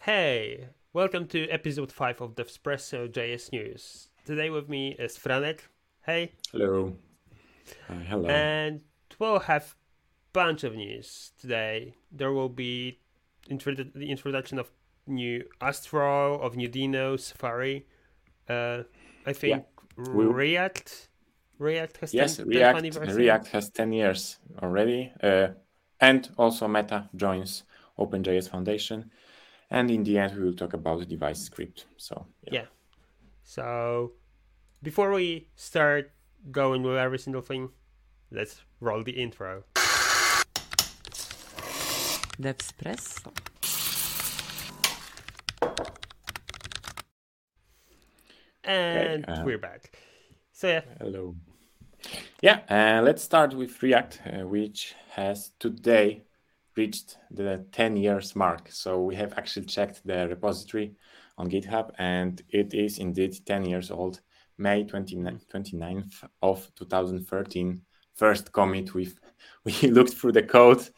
Hey, welcome to episode 5 of DevSpresso JS News. Today with me is Franek. Hey. Hello. Uh, hello. And we'll have a bunch of news today. There will be introdu- the introduction of new Astro, of new Deno, Safari. Uh, I think Yeah. React. React has yes, 10th React. React has 10 years already. Uh, and also Meta joins OpenJS Foundation. And in the end, we will talk about the device script. So, yeah. Yeah. So, before we start going with every single thing, let's roll the intro. DevSpresso. And uh, we're back. So, yeah, Hello. Yeah, uh, let's start with React, uh, which has today reached the 10 years mark. So we have actually checked the repository on GitHub, and it is indeed 10 years old. May 29th, 29th of 2013, first commit. We've, we looked through the code.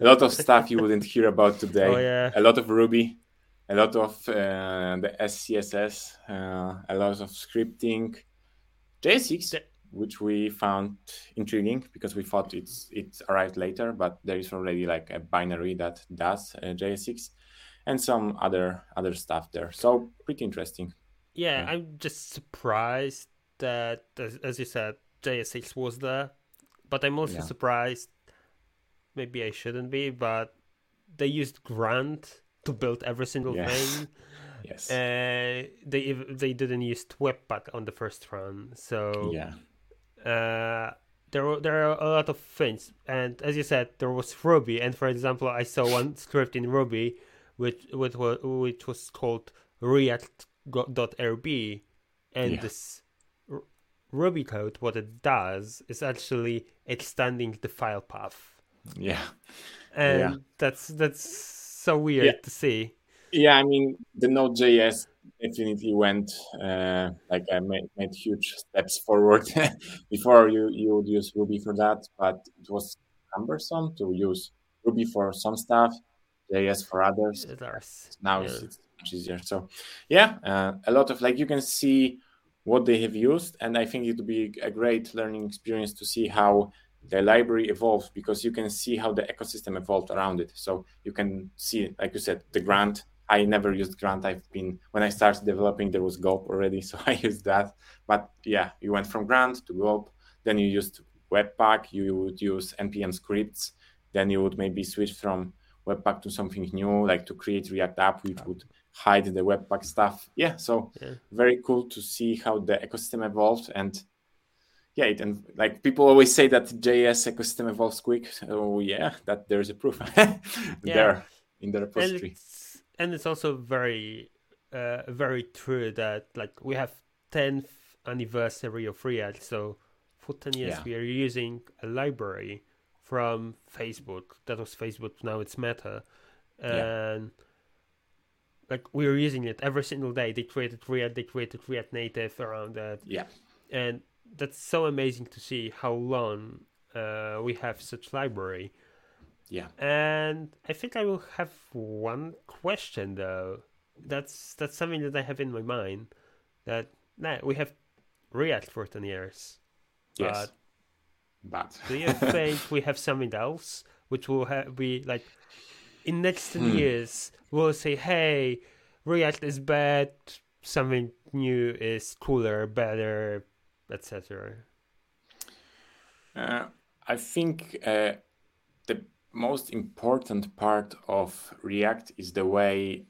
A lot of stuff you wouldn't hear about today. Oh, yeah. A lot of Ruby, a lot of uh, the SCSS, uh, a lot of scripting. JSX, The- which we found intriguing because we thought it's it arrived later, but there is already like a binary that does uh, JSX and some other other stuff there. So pretty interesting. yeah, Yeah. I'm just surprised that, as, as you said, JS6 was there. But I'm also Yeah. surprised, maybe I shouldn't be, but they used Grunt to build every single Yes. thing. Yes. Uh, they they didn't use Webpack on the first run, so yeah. Uh, there were, there are a lot of things, and as you said, there was Ruby, and for example, I saw one script in Ruby, which which was which was called React.rb, and Yeah. this R- Ruby code, what it does is actually extending the file path, Yeah. and Yeah. that's that's so weird Yeah. to see. Yeah. I mean, the Node.js definitely went uh, like I made, made huge steps forward. Before you you would use Ruby for that, but it was cumbersome to use Ruby for some stuff, JS for others. Now yeah. it's, it's much easier so yeah uh, a lot of like you can see what they have used and i think it would be a great learning experience to see how the library evolves because you can see how the ecosystem evolved around it so you can see like you said the Grunt i never used Grunt. I've been when i started developing there was gulp already so i used that. But yeah you went from Grunt to gulp then you used webpack you would use npm scripts then you would maybe switch from webpack to something new like to create react app which would hide the webpack stuff. Yeah so Yeah. very cool to see how the ecosystem evolved and yeah it, and like people always say that js ecosystem evolves quick so yeah that there's a proof. There in the repository and it's also very uh very true that like we have 10th anniversary of react so for 10 years Yeah. we are using a library from facebook. That was facebook now it's meta. Yeah. and like we are using it every single day. They created react they created react native around that. Yeah. And that's so amazing to see how long uh, we have such library yeah and I think I will have one question though. That's that's something that I have in my mind. That nah, we have React for ten years. yes but Do you think we have something else which will ha- be like in next ten Hmm. years we'll say, hey, React is bad, something new is cooler, better, etc. Uh, I think uh, most important part of React is the way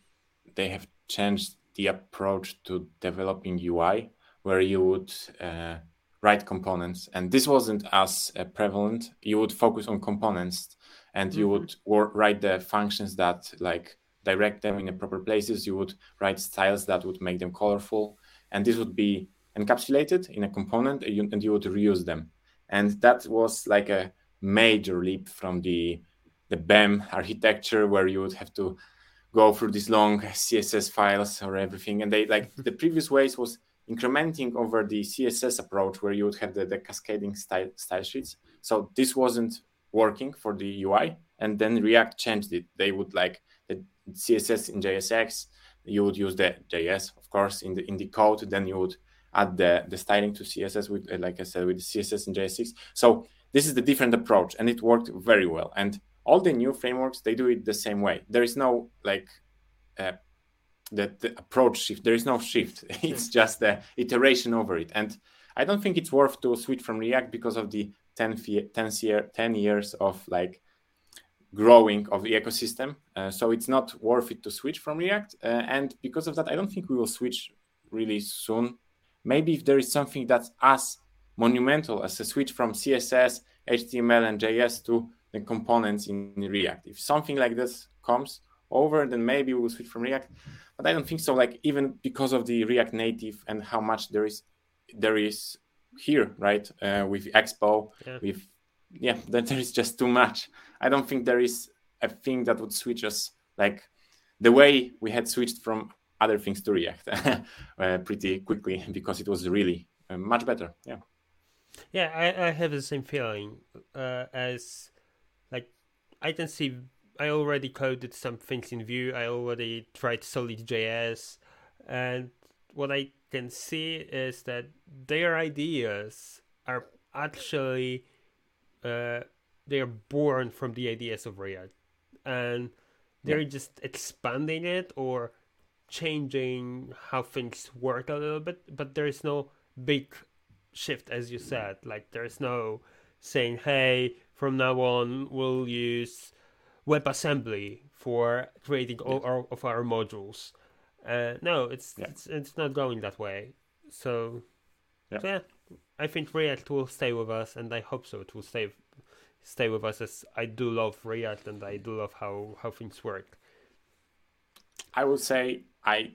they have changed the approach to developing UI, where you would uh, write components, and this wasn't as uh, prevalent. You would focus on components, and you Mhm. would wor- write the functions that like direct them in the proper places. You would write styles that would make them colorful, and this would be encapsulated in a component, and you, and you would reuse them and that was like a major leap from the the BEM architecture where you would have to go through these long CSS files or everything. And they like the previous ways was incrementing over the CSS approach where you would have the, the cascading style style sheets. So this wasn't working for the UI, and then React changed it. They would like the, CSS in JSX, you would use the JS, of course, in the in the code. Then you would add the the styling to CSS with, like I said, with the CSS and JS6. So this is the different approach, and it worked very well. And all the new frameworks they do it the same way. There is no like uh, the approach shift. There is no shift. It's just the iteration over it. And I don't think it's worth to switch from React because of the 10, 10, year, 10 years of like growing of the ecosystem. Uh, so it's not worth it to switch from React. Uh, and because of that, I don't think we will switch really soon. Maybe if there is something that's as monumental as a switch from CSS, HTML, and JS to the components in React. If something like this comes over, then maybe we'll switch from React. But I don't think so. Like even because of the React Native and how much there is there is here, right? Uh, with Expo, yeah. with yeah, that there is just too much. I don't think there is a thing that would switch us like the way we had switched from other things to React uh, pretty quickly because it was really uh, much better. Yeah. Yeah, I, I have the same feeling uh, as I can see I already coded some things in Vue. I already tried Solid JS, and what I can see is that their ideas are actually uh, they are born from the ideas of React, and they're yeah. just expanding it or changing how things work a little bit. But there is no big shift, as you said. Like there's no saying, "Hey, from now on we'll use WebAssembly for creating all our, of our modules." Uh, no, it's yeah. it's it's not going that way. So yeah. so yeah. I think React will stay with us, and I hope so. It will stay stay with us as I do love React and I do love how how things work. I would say I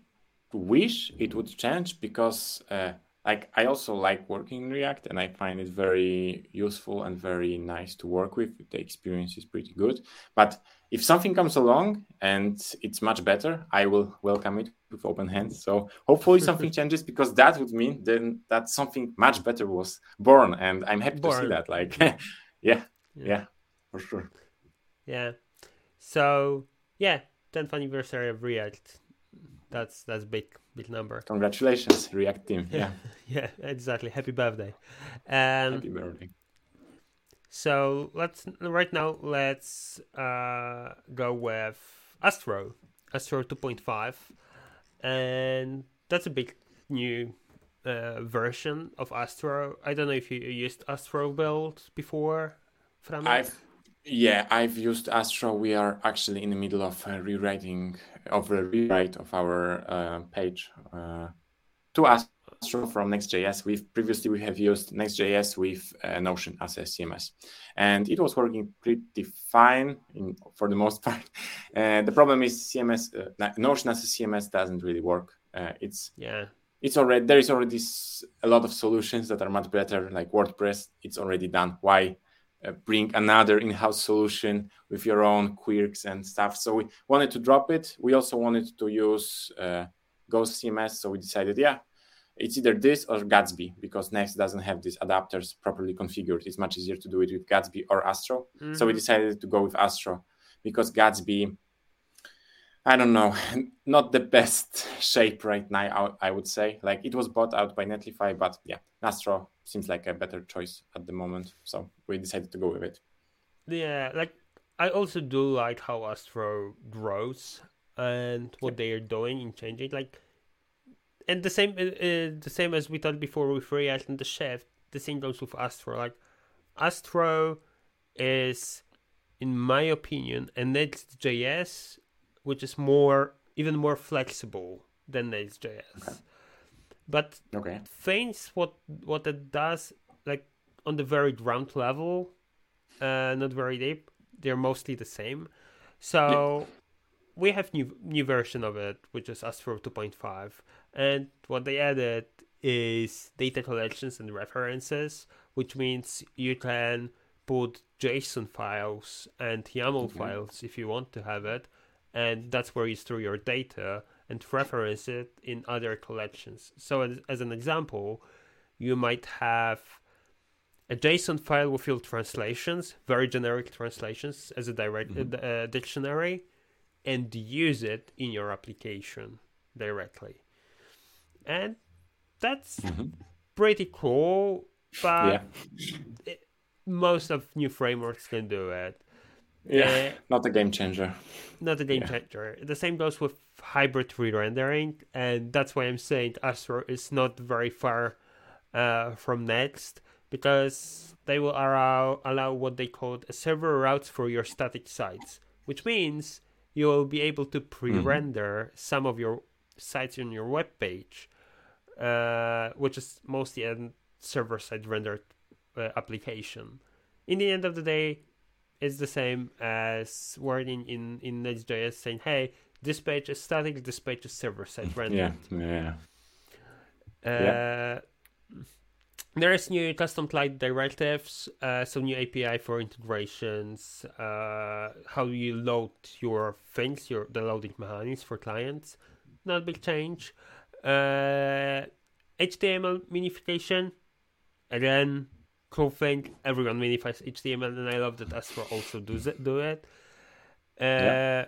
wish it would change because uh, like I also like working in React and I find it very useful and very nice to work with. The experience is pretty good. But if something comes along and it's much better, I will welcome it with open hands. So hopefully something changes because that would mean then that something much better was born and I'm happy born. to see that. Like yeah, yeah, yeah, for sure. Yeah. So yeah, 10th anniversary of React. That's that's big big number. Congratulations, React team. Yeah. yeah, exactly. Happy birthday. Um, Happy birthday. So let's right now let's uh, go with Astro, Astro 2.5, and that's a big new uh, version of Astro. I don't know if you used Astro build before. From I've yeah, I've used Astro. We are actually in the middle of uh, rewriting of a rewrite of our uh, page uh, to Astro from Next.js. We've previously we have used Next.js with uh, Notion as a CMS, and it was working pretty fine in, for the most part. Uh, the problem is CMS uh, Notion as a CMS doesn't really work. it's yeah it's already there is already a lot of solutions that are much better like wordpress it's already done why bring another in-house solution with your own quirks and stuff. So we wanted to drop it. We also wanted to use uh, Ghost CMS. So we decided, yeah, it's either this or Gatsby because Next doesn't have these adapters properly configured. It's much easier to do it with Gatsby or Astro. Mm-hmm. So we mm-hmm. decided to go with Astro because Gatsby I don't know, not the best shape right now. I would say, like it was bought out by Netlify, but yeah, Astro seems like a better choice at the moment. So we decided to go with it. Yeah, like I also do like how Astro grows and what they are doing in changing. Like, and the same, uh, uh, the same as we thought before with React and the Shift. The same goes with Astro. Like, Astro is, in my opinion, a Next.js which is more even more flexible than Next.js. Okay. But okay. things what what it does like on the very ground level, uh, not very deep, they're mostly the same. So yeah. we have new new version of it, which is Astro 2.5, and what they added is data collections and references, which means you can put JSON files and YAML mm-hmm. files if you want to have it and that's where you store your data and reference it in other collections. So, as, as an example, you might have a JSON file with your translations, very generic translations, as a direct mm-hmm. uh, dictionary, and use it in your application directly. And that's Mhm. pretty cool, but yeah, it- most of new frameworks can do it. Yeah, Uh, not a game changer. not a game Yeah. changer. The same goes with hybrid re-rendering, and that's why I'm saying Astro is not very far uh, from Next because they will allow allow what they call a server routes for your static sites, which means you will be able to pre-render some of your sites on your web page, uh, which is mostly a server-side rendered uh, application. In the end of the day, it's the same as wording in in Next.js saying, "Hey, this page is static, this page is server-side rendered." Yeah, yeah, Uh, there is new custom client directives, uh, so new API for integrations, uh, how you load your things, your the loading mechanics for clients. Not a big change. Uh, HTML minification, again, cool thing. Everyone minifies HTML, and I love that Astro also does it. Do it. Uh, Yeah.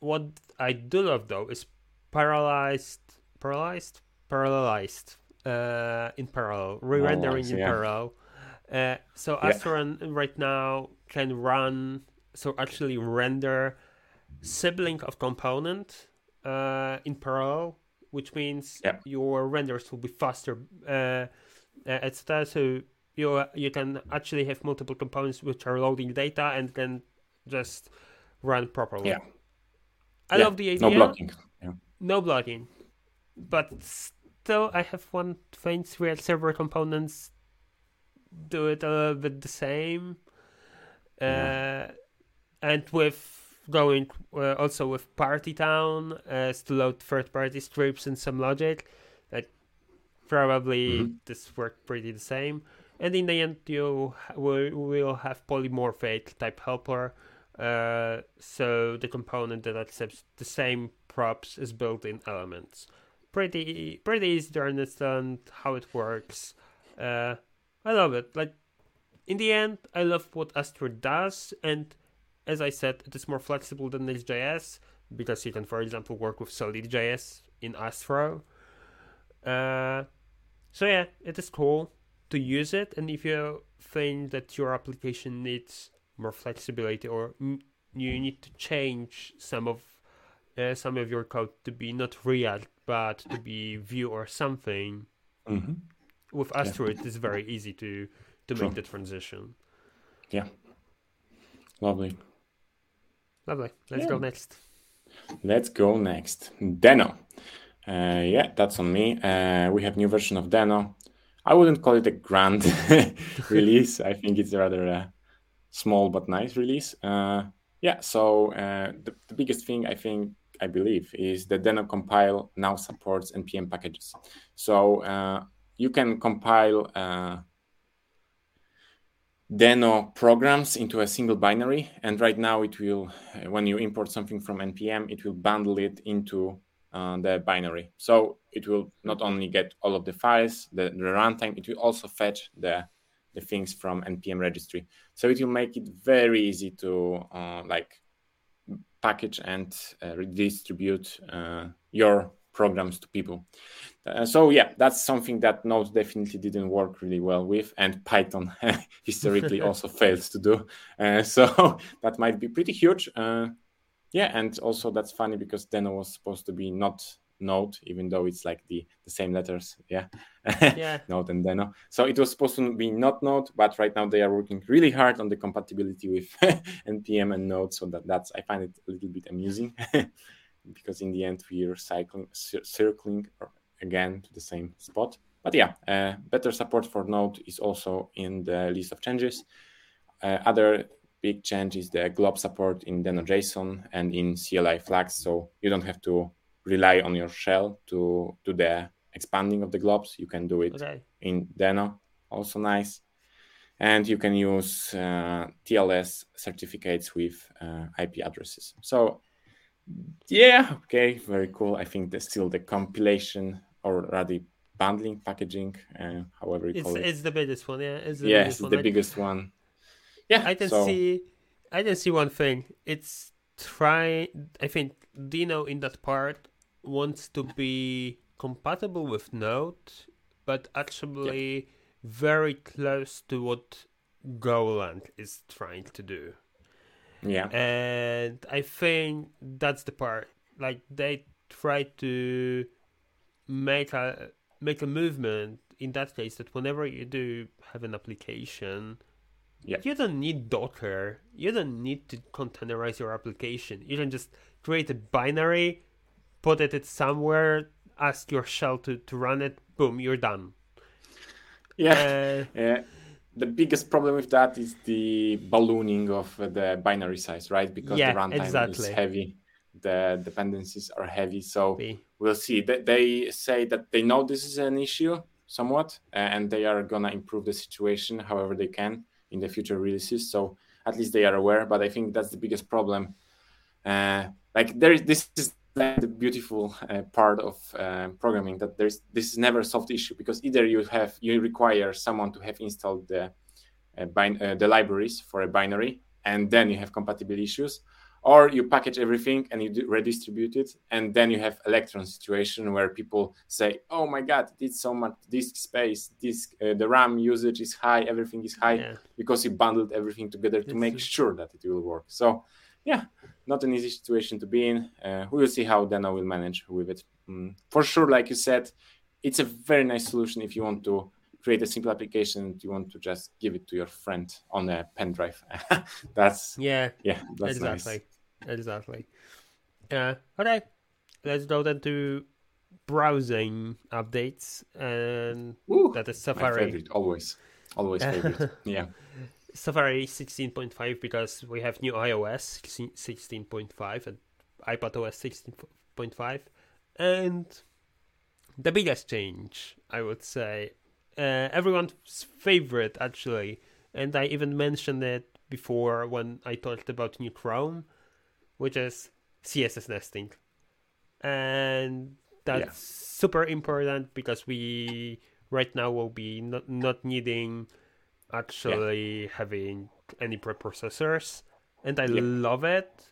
What I do love though is parallelized, parallelized, parallelized uh, in parallel, re-rendering in yeah. parallel. Uh, so Yeah. Astro run- right now can run, so actually render sibling of component uh, in parallel, which means Yeah. your renders will be faster, uh, uh, etc. So you you can actually have multiple components which are loading data and can just run properly. Yeah. I Yeah, love the idea no blocking. Yeah. no blocking. But still, I have one thing: real server components do it a little bit the same. Yeah. Uh, and with going uh, also with Partytown uh, to load third-party scripts and some logic, like probably Mhm. this worked pretty the same. And in the end, you will have polymorphic type helper. Uh, so the component that accepts the same props is built in elements. Pretty pretty easy to understand how it works. Uh, I love it. Like in the end, I love what Astro does, and as I said, it is more flexible than Next.js because you can, for example, work with Solid.js in Astro. Uh, so yeah, it is cool to use it, and if you think that your application needs more flexibility or you need to change some of uh, some of your code to be not React but to be Vue or something, hmm with Astro it is very easy to to make the transition. Yeah. Lovely. Lovely. Let's Yeah. go next. Let's go next. Deno. Uh, yeah, that's on me. Uh, we have new version of Deno. I wouldn't call it a grand release. I think it's rather a small but nice release. Uh, yeah, so uh, the, the biggest thing I think I believe is that Deno compile now supports npm packages. So uh, you can compile uh, Deno programs into a single binary, and right now it will, uh, when you import something from npm, it will bundle it into uh, the binary. So it will not only get all of the files, the, the runtime, it will also fetch the the things from npm registry. So it will make it very easy to uh, like package and uh, redistribute uh, your programs to people. Uh, so yeah, that's something that Node definitely didn't work really well with, and Python historically also fails to do. Uh, so that might be pretty huge. Yeah, and also that's funny because Deno was supposed to be not Node, even though it's like the the same letters. Yeah, Yeah. Node and Deno. So it was supposed to be not Node, but right now they are working really hard on the compatibility with npm and Node. So that that's I find it a little bit amusing because in the end we are cycling cir- circling again to the same spot. But yeah, uh, better support for Node is also in the list of changes. Uh, other big change is the glob support in Deno.json and in CLI flags, so you don't have to rely on your shell to do the expanding of the globs. You can do it Okay. in Deno, also nice. And you can use uh, TLS certificates with uh, IP addresses. So, yeah, okay, very cool. I think there's still the compilation or rather bundling, packaging, uh, however you It's call it. it's the biggest one, yeah. It's the Yes, biggest one. the biggest one. Yeah, I can so, see I can see one thing. It's try. I think Deno in that part wants to be compatible with Node, but actually very close to what Golang is trying to do. Yeah. And I think that's the part. Like they try to make a make a movement in that case that whenever you do have an application, Yeah. you don't need Docker. You don't need to containerize your application. You can just create a binary, put it somewhere, ask your shell to, to run it, boom, you're done. Yeah. Uh, Uh, the biggest problem with that is the ballooning of the binary size, right? Because Yeah, the runtime exactly. is heavy, the dependencies are heavy. So we'll see. They, they say that they know this is an issue somewhat, uh, and they are gonna improve the situation however they can in the future releases. So at least they are aware. But I think that's the biggest problem. Uh, like there is this is the beautiful uh, part of uh, programming that there's this is never a soft issue because either you have you require someone to have installed the uh, bin- uh, the libraries for a binary and then you have compatible issues or you package everything and you do redistribute it and then you have electron situation where people say oh my god it's so much disk space disk uh, the ram usage is high everything is high yeah. because you bundled everything together to That's make sure that it will work. So, yeah, not an easy situation to be in. Uh, we will see how Deno will manage with it. Mm, for sure, like you said, it's a very nice solution if you want to create a simple application and you want to just give it to your friend on a pen drive. that's Yeah, yeah, that's exactly. nice. Exactly. Uh, okay, let's go then to browsing updates, and Woo, that is my Safari. favorite, always, always favorite. yeah, Safari 16.5 because we have new iOS 16.5 and iPadOS 16.5, and the biggest change, I would say, uh, everyone's favorite actually, and I even mentioned it before when I talked about new Chrome, which is CSS nesting, and that's Yeah. super important because we right now will be not not needing actually having any preprocessors, and I Yep. love it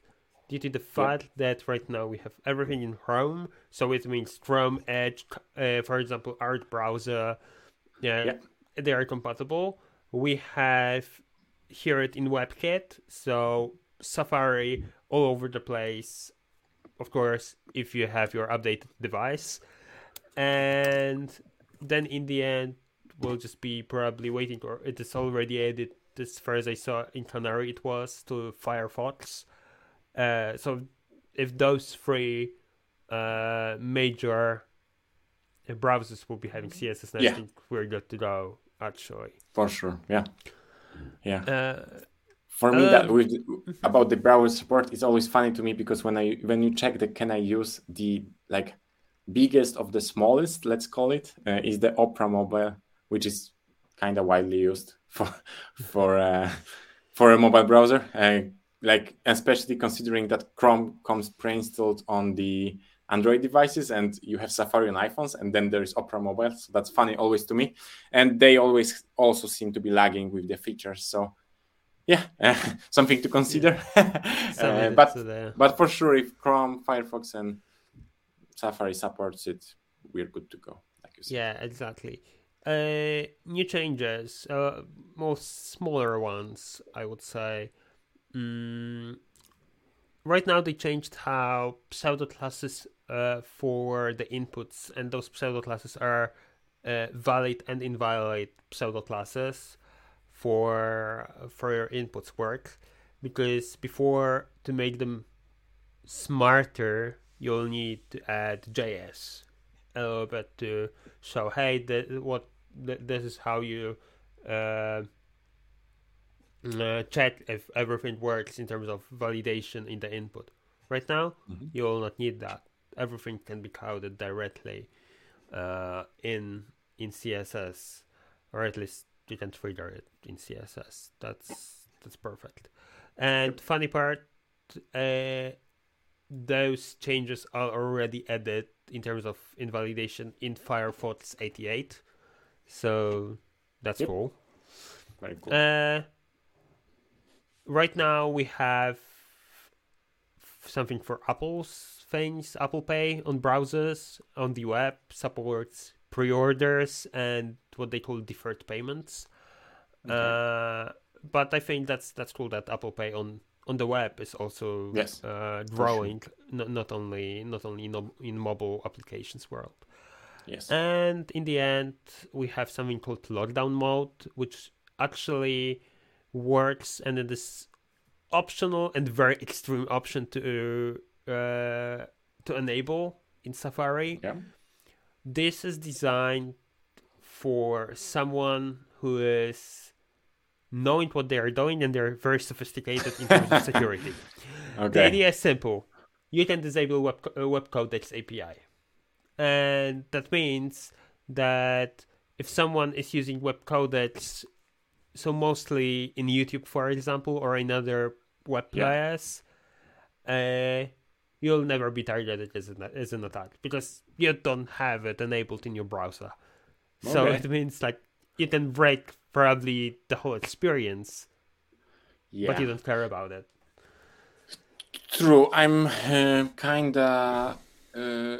due to the fact that right now we have everything in Chrome, so it means Chrome, Edge, uh, for example, Arc browser, yeah, Yep. they are compatible. We have here it in WebKit, so Safari all over the place. Of course, if you have your updated device, and then in the end, we'll just be probably waiting for it is already added as far as I saw in Canary it was to Firefox. Uh, so if those three uh, major uh, browsers will be having CSS Yeah. think we're good to go. Actually, for sure. Yeah, yeah. uh, For me, Uh, that with about the browser support, is always funny to me because when I when you check the can I use the like biggest of the smallest, let's call it, uh, is the Opera Mobile, which is kind of widely used for for uh, for a mobile browser. Uh, like especially considering that Chrome comes pre-installed on the Android devices and you have Safari on iPhones, and then there is Opera Mobile. So that's funny always to me, and they always also seem to be lagging with the features. So yeah, something to consider. so Uh, but uh, but for sure, if Chrome, Firefox, and Safari supports it, we're good to go. Like you said. Yeah, exactly. Uh, new changes, uh, more smaller ones, I would say. Mm, right now, they changed how pseudo classes uh, for the inputs, and those pseudo classes are uh, valid and invalid pseudo classes for for your inputs work. Because before to make them smarter, you'll need to add JS a little bit to show, hey, th- what th- this is how you uh, uh, check if everything works in terms of validation in the input. Right now, Mhm. you will not need that. Everything can be coded directly uh, in in CSS, or at least you can trigger it in CSS. That's that's perfect. And funny part, uh, those changes are already added in terms of invalidation in Firefox 88. So that's Yep. cool. Very cool. Uh, right now we have something for Apple's things, Apple Pay on browsers, on the web, supports pre-orders and what they call deferred payments. Okay. Uh, but I think that's that's cool that Apple Pay on on the web is also Yes, uh, growing, not, not only not only in, in mobile applications world. yes. And in the end, we have something called lockdown mode, which actually works, and it is optional and very extreme option to uh, to enable in Safari. yeah. This is designed for someone who is knowing what they are doing and they're very sophisticated in terms of security. The idea is simple. You can disable web, uh, web codecs API. And that means that if someone is using web codecs, so mostly in YouTube, for example, or in other web Yeah. players, uh, you'll never be targeted as an, as an attack because you don't have it enabled in your browser. So Okay. it means like you can break probably the whole experience, Yeah. but you don't care about it. True. I'm uh, kind of uh,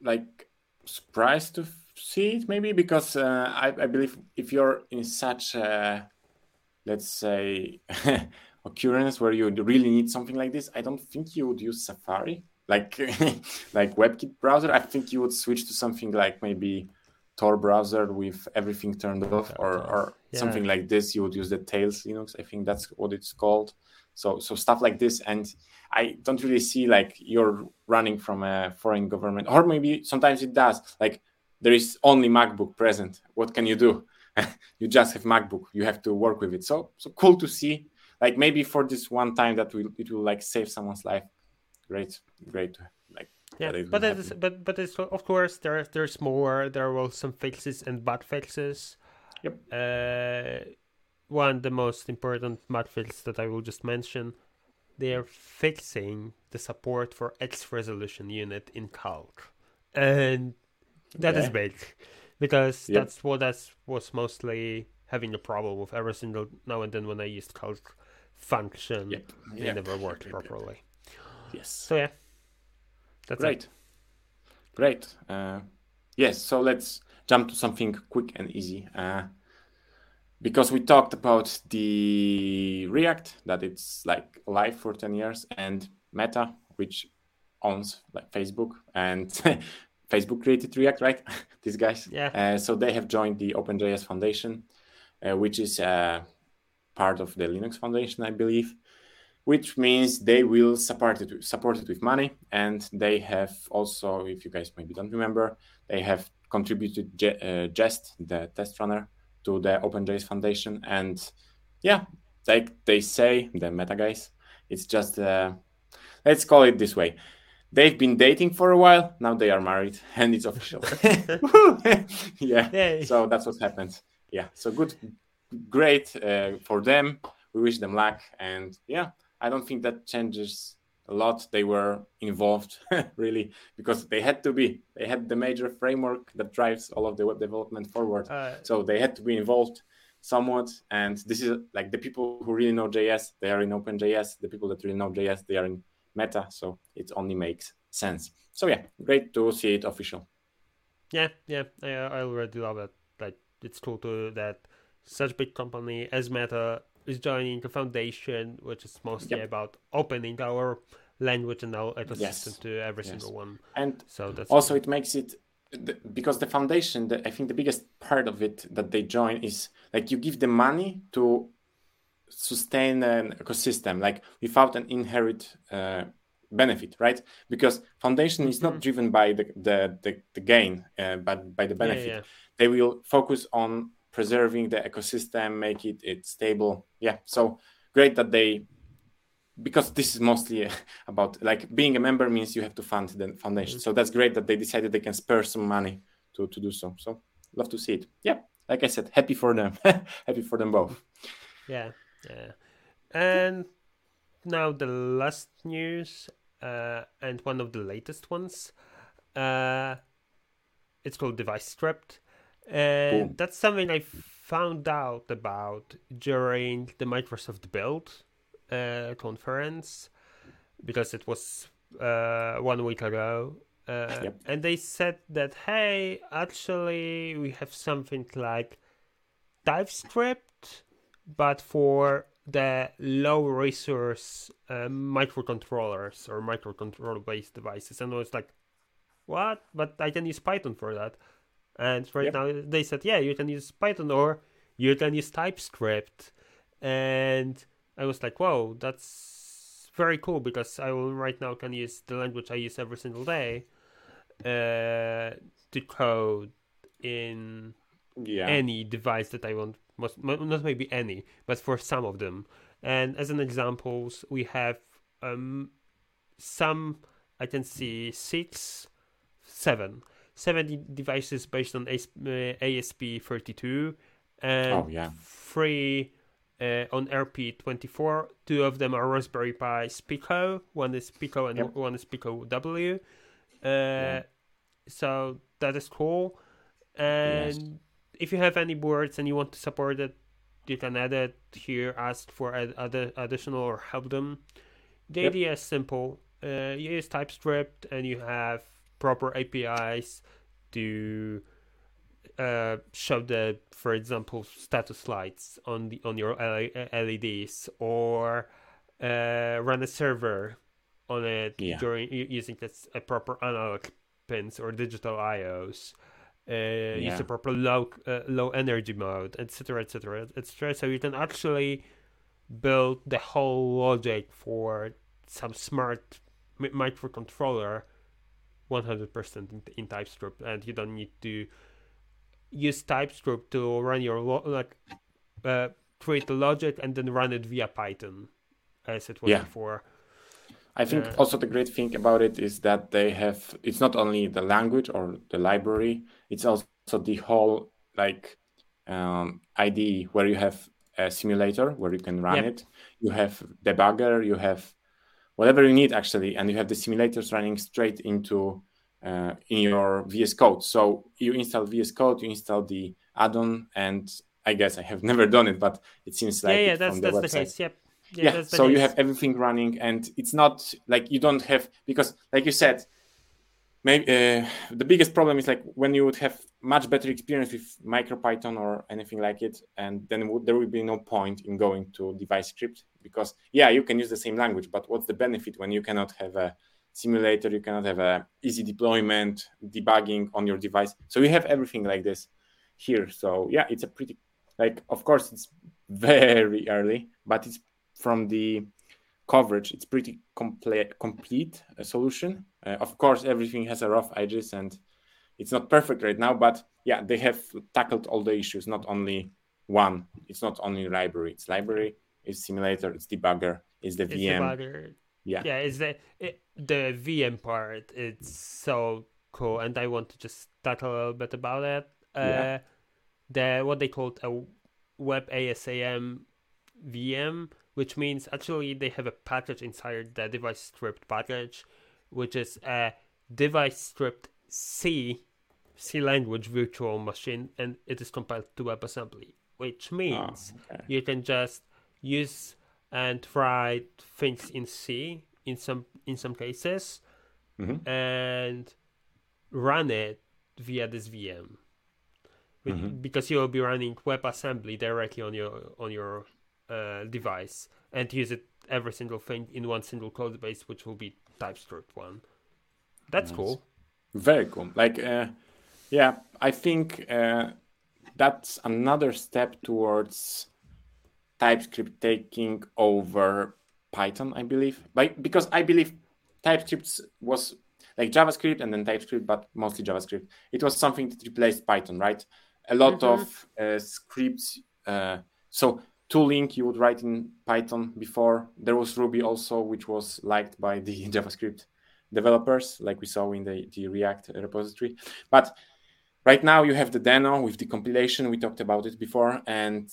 like surprised to see it, maybe because uh, I, I believe if you're in such a, let's say, occurrence where you really need something like this, I don't think you would use Safari, like like WebKit browser. I think you would switch to something like maybe Tor browser with everything turned off, or or Yeah. something like this. You would use the Tails Linux. I think that's what it's called. So so stuff like this, and I don't really see like you're running from a foreign government, or maybe sometimes it does. Like there is only MacBook present. What can you do? you just have MacBook. You have to work with it. So so cool to see. Like maybe for this one time that will it will like save someone's life. Great, great. Like Yeah, but it's but but it's of course there there's more. There were some fixes and bug fixes. Yep. Uh, one the most important bug fix that I will just mention. They are fixing the support for X resolution unit in Calc, and that is big because Yep. that's what that's was mostly having a problem with every single now and then when I used Calc function. Yep. It Yep. never worked properly. Yes. So yeah, that's it. Great. Great. Uh, yes, so let's jump to something quick and easy. Uh, because we talked about the React, that it's like live for 10 years, and Meta, which owns like Facebook, and Facebook created React, right? These guys. Yeah. Uh, so they have joined the OpenJS Foundation, uh, which is uh, part of the Linux Foundation, I believe which means they will support it support it with money. And they have also if you guys maybe don't remember they have contributed Je- uh, jest the test runner to the openjs foundation. And yeah like they say the meta guys it's just uh, let's call it this way. They've been dating for a while now they are married and it's official. Yeah Yay. so that's what happened. Yeah so good great uh, for them. We wish them luck and yeah i don't think that changes a lot. They were involved really because they had to be. They had the major framework that drives all of the web development forward. Uh, so they had to be involved somewhat and this is like the people who really know js they are in openjs the people that really know js they are in meta so it only makes sense. So yeah great to see it official. Yeah, yeah, I, I already love it. Like, it's cool to that such big company as Meta is joining the foundation, which is mostly Yep. about opening our language and our ecosystem Yes. to every Yes. single one. and So that's also it makes it because the foundation the, i think the biggest part of it that they join is like you give them money to sustain an ecosystem like without an inherent uh, benefit right because foundation is not Mhm. driven by the the, the, the gain uh, but by the yeah, benefit yeah. they will focus on preserving the ecosystem make it it stable. Yeah so great that they because this is mostly about like being a member means you have to fund the foundation. So that's great that they decided they can spare some money to to do so. So love to see it. Yeah like i said happy for them. Happy for them both. Yeah, yeah. And now the last news, uh, and one of the latest ones. Uh, it's called Device Script, and Cool. that's something I found out about during the Microsoft Build uh, conference. because it was uh, one week ago. Uh, Yep. And they said that, hey, actually, we have something like TypeScript, but for the low resource uh, microcontrollers or microcontroller based devices. And I was like, what? But I can use Python for that. And right Yep. now they said, yeah, you can use Python or you can use TypeScript. And I was like, whoa, that's very cool because I will right now can use the language I use every single day uh, to code in Yeah. any device that I want. Most, not maybe any, but for some of them. And as an examples, we have um, some I can see six, seven, seven de- devices based on uh, ESP32, and Oh, yeah. three uh, on RP24. Two of them are Raspberry Pi Pico, One is Pico and Yep. one is Pico W. Uh, So that is cool. And if you have any boards and you want to support it, you can add it here, ask for ad- other additional or help them. The Yep. idea is simple. Uh, you use TypeScript and you have proper APIs to uh, show the, for example, status lights on the on your LEDs or uh, run a server on it Yeah. during using this, a proper analog pins or digital IOs. Uh, use Yeah. a proper low uh, low energy mode, etc., etc., etc. So you can actually build the whole logic for some smart mi- microcontroller 100% in, in TypeScript, and you don't need to use TypeScript to run your lo- like uh, create the logic and then run it via Python, as it was Yeah. before. I think Uh, also the great thing about it is that they have it's not only the language or the library, it's also the whole like um, IDE where you have a simulator where you can run Yep. it. You have debugger, you have whatever you need actually, and you have the simulators running straight into uh, in your VS Code. So you install VS Code, you install the add-on, and I guess I have never done it, but it seems like yeah, yeah, that's the that's the case. Yep. yeah, the so you have everything running and it's not like you don't have because like you said maybe uh, the biggest problem is like when you would have much better experience with micropython or anything like it and then would, there would be no point in going to device script because yeah you can use the same language but what's the benefit when you cannot have a simulator you cannot have a easy deployment debugging on your device? So you have everything like this here. So yeah it's a pretty like of course it's very early but it's from the coverage it's pretty complete complete uh, solution. Uh, of course everything has a rough edges and it's not perfect right now but yeah they have tackled all the issues not only one. It's not only library it's library it's simulator it's debugger it's the It's vm it. yeah. Yeah it's the it, the vm part it's so cool and i want to just talk a little bit about it. Uh Yeah. the what they called a web asam vm which means actually they have a package inside the device script package which is a device script c c language virtual machine and it is compiled to webassembly which means Oh, okay. you can just use and write things in C in some in some cases Mhm. and run it via this VM. Mhm. Because you will be running WebAssembly directly on your on your uh, device and use it every single thing in one single code base, which will be TypeScript one. That's Nice. cool. very cool like uh, yeah i think uh, that's another step towards typescript taking over python i believe like because i believe typescript was like javascript and then typescript but mostly javascript it was something that replaced python right a lot Mhm. of uh, scripts uh, so tooling you would write in python before there was ruby also which was liked by the javascript developers, like we saw in the, the React repository. But right now you have the Deno with the compilation. We talked about it before, and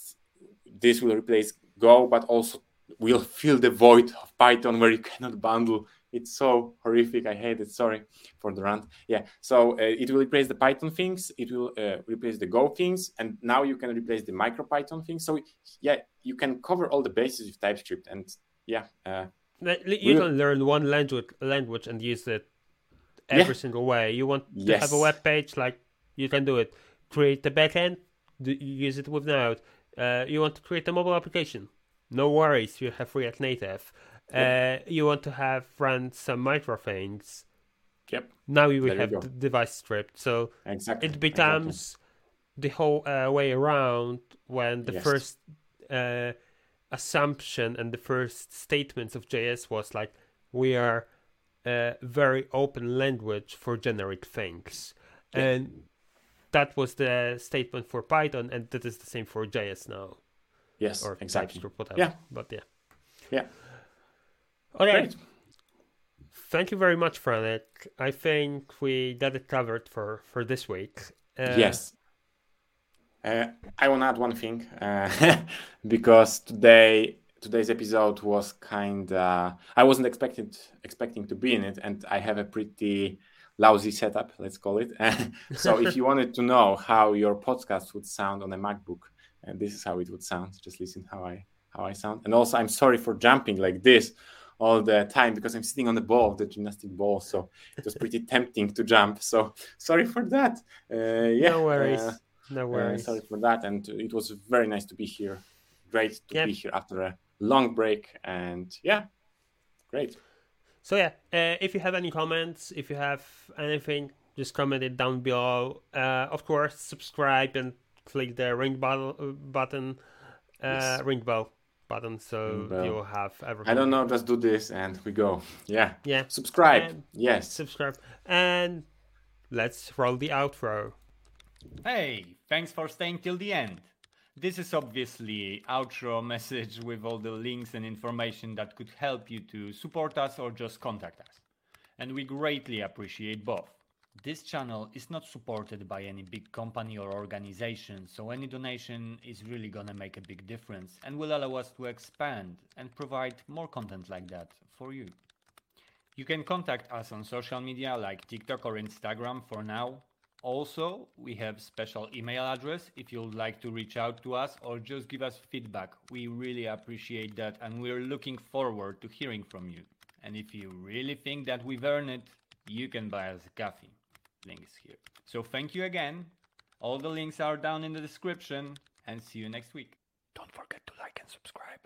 this will replace Go, but also will fill the void of Python where you cannot bundle. It's so horrific. I hate it. Sorry for the rant. Yeah. So uh, it will replace the Python things. It will uh, replace the Go things, and now you can replace the MicroPython things. So yeah, you can cover all the bases with TypeScript, and yeah, uh, You can learn one language language and use it every Yeah. single way. You want to have a web page, like you can do it. Create the backend, do, use it with Node. Uh, you want to create a mobile application, no worries. You have React Native. Uh, you want to have run some micro things. Yep. Now you will There you have go. the DeviceScript, so Exactly. it becomes the whole uh, way around when the Yes. first uh, assumption and the first statements of JS was like we are a very open language for generic things, Yeah. and that was the statement for Python, and that is the same for JS now Yes. or exactly. TypeScript, whatever. Yeah. but yeah. Yeah. Okay. Great. Thank you very much, Franek. I think we got it covered for for this week. Uh, yes. Uh, I want to add one thing uh, because today today's episode was kind. of I wasn't expecting expecting to be in it, and I have a pretty lousy setup. Let's call it. so if you wanted to know how your podcast would sound on a MacBook, and this is how it would sound. Just listen how I how I sound. And also, I'm sorry for jumping like this all the time because I'm sitting on the ball, the gymnastic ball. So it was pretty tempting to jump. So sorry for that. Uh, yeah, no worries. uh, no uh, worries. sorry for that. And it was very nice to be here. Great to Yeah. be here after a long break. And yeah, great. So yeah, uh, if you have any comments, if you have anything, just comment it down below. Uh, of course, subscribe and click the ring button, uh, Yes. ring bell button, so Ring bell. you'll have everything. I don't know, just do this and we go. Yeah. Yeah, Subscribe. And- yes. subscribe and let's roll the outro. Hey, thanks for staying till the end. This is obviously outro message with all the links and information that could help you to support us or just contact us. And we greatly appreciate both. This channel is not supported by any big company or organization, so any donation is really gonna make a big difference and will allow us to expand and provide more content like that for you. You can contact us on social media like TikTok or Instagram for now. Also, we have special email address if you'd like to reach out to us or just give us feedback. We really appreciate that and we're looking forward to hearing from you. And if you really think that we've earned it, you can buy us a coffee. Link is here. So thank you again. All the links are down in the description and see you next week. Don't forget to like and subscribe.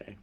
Okay.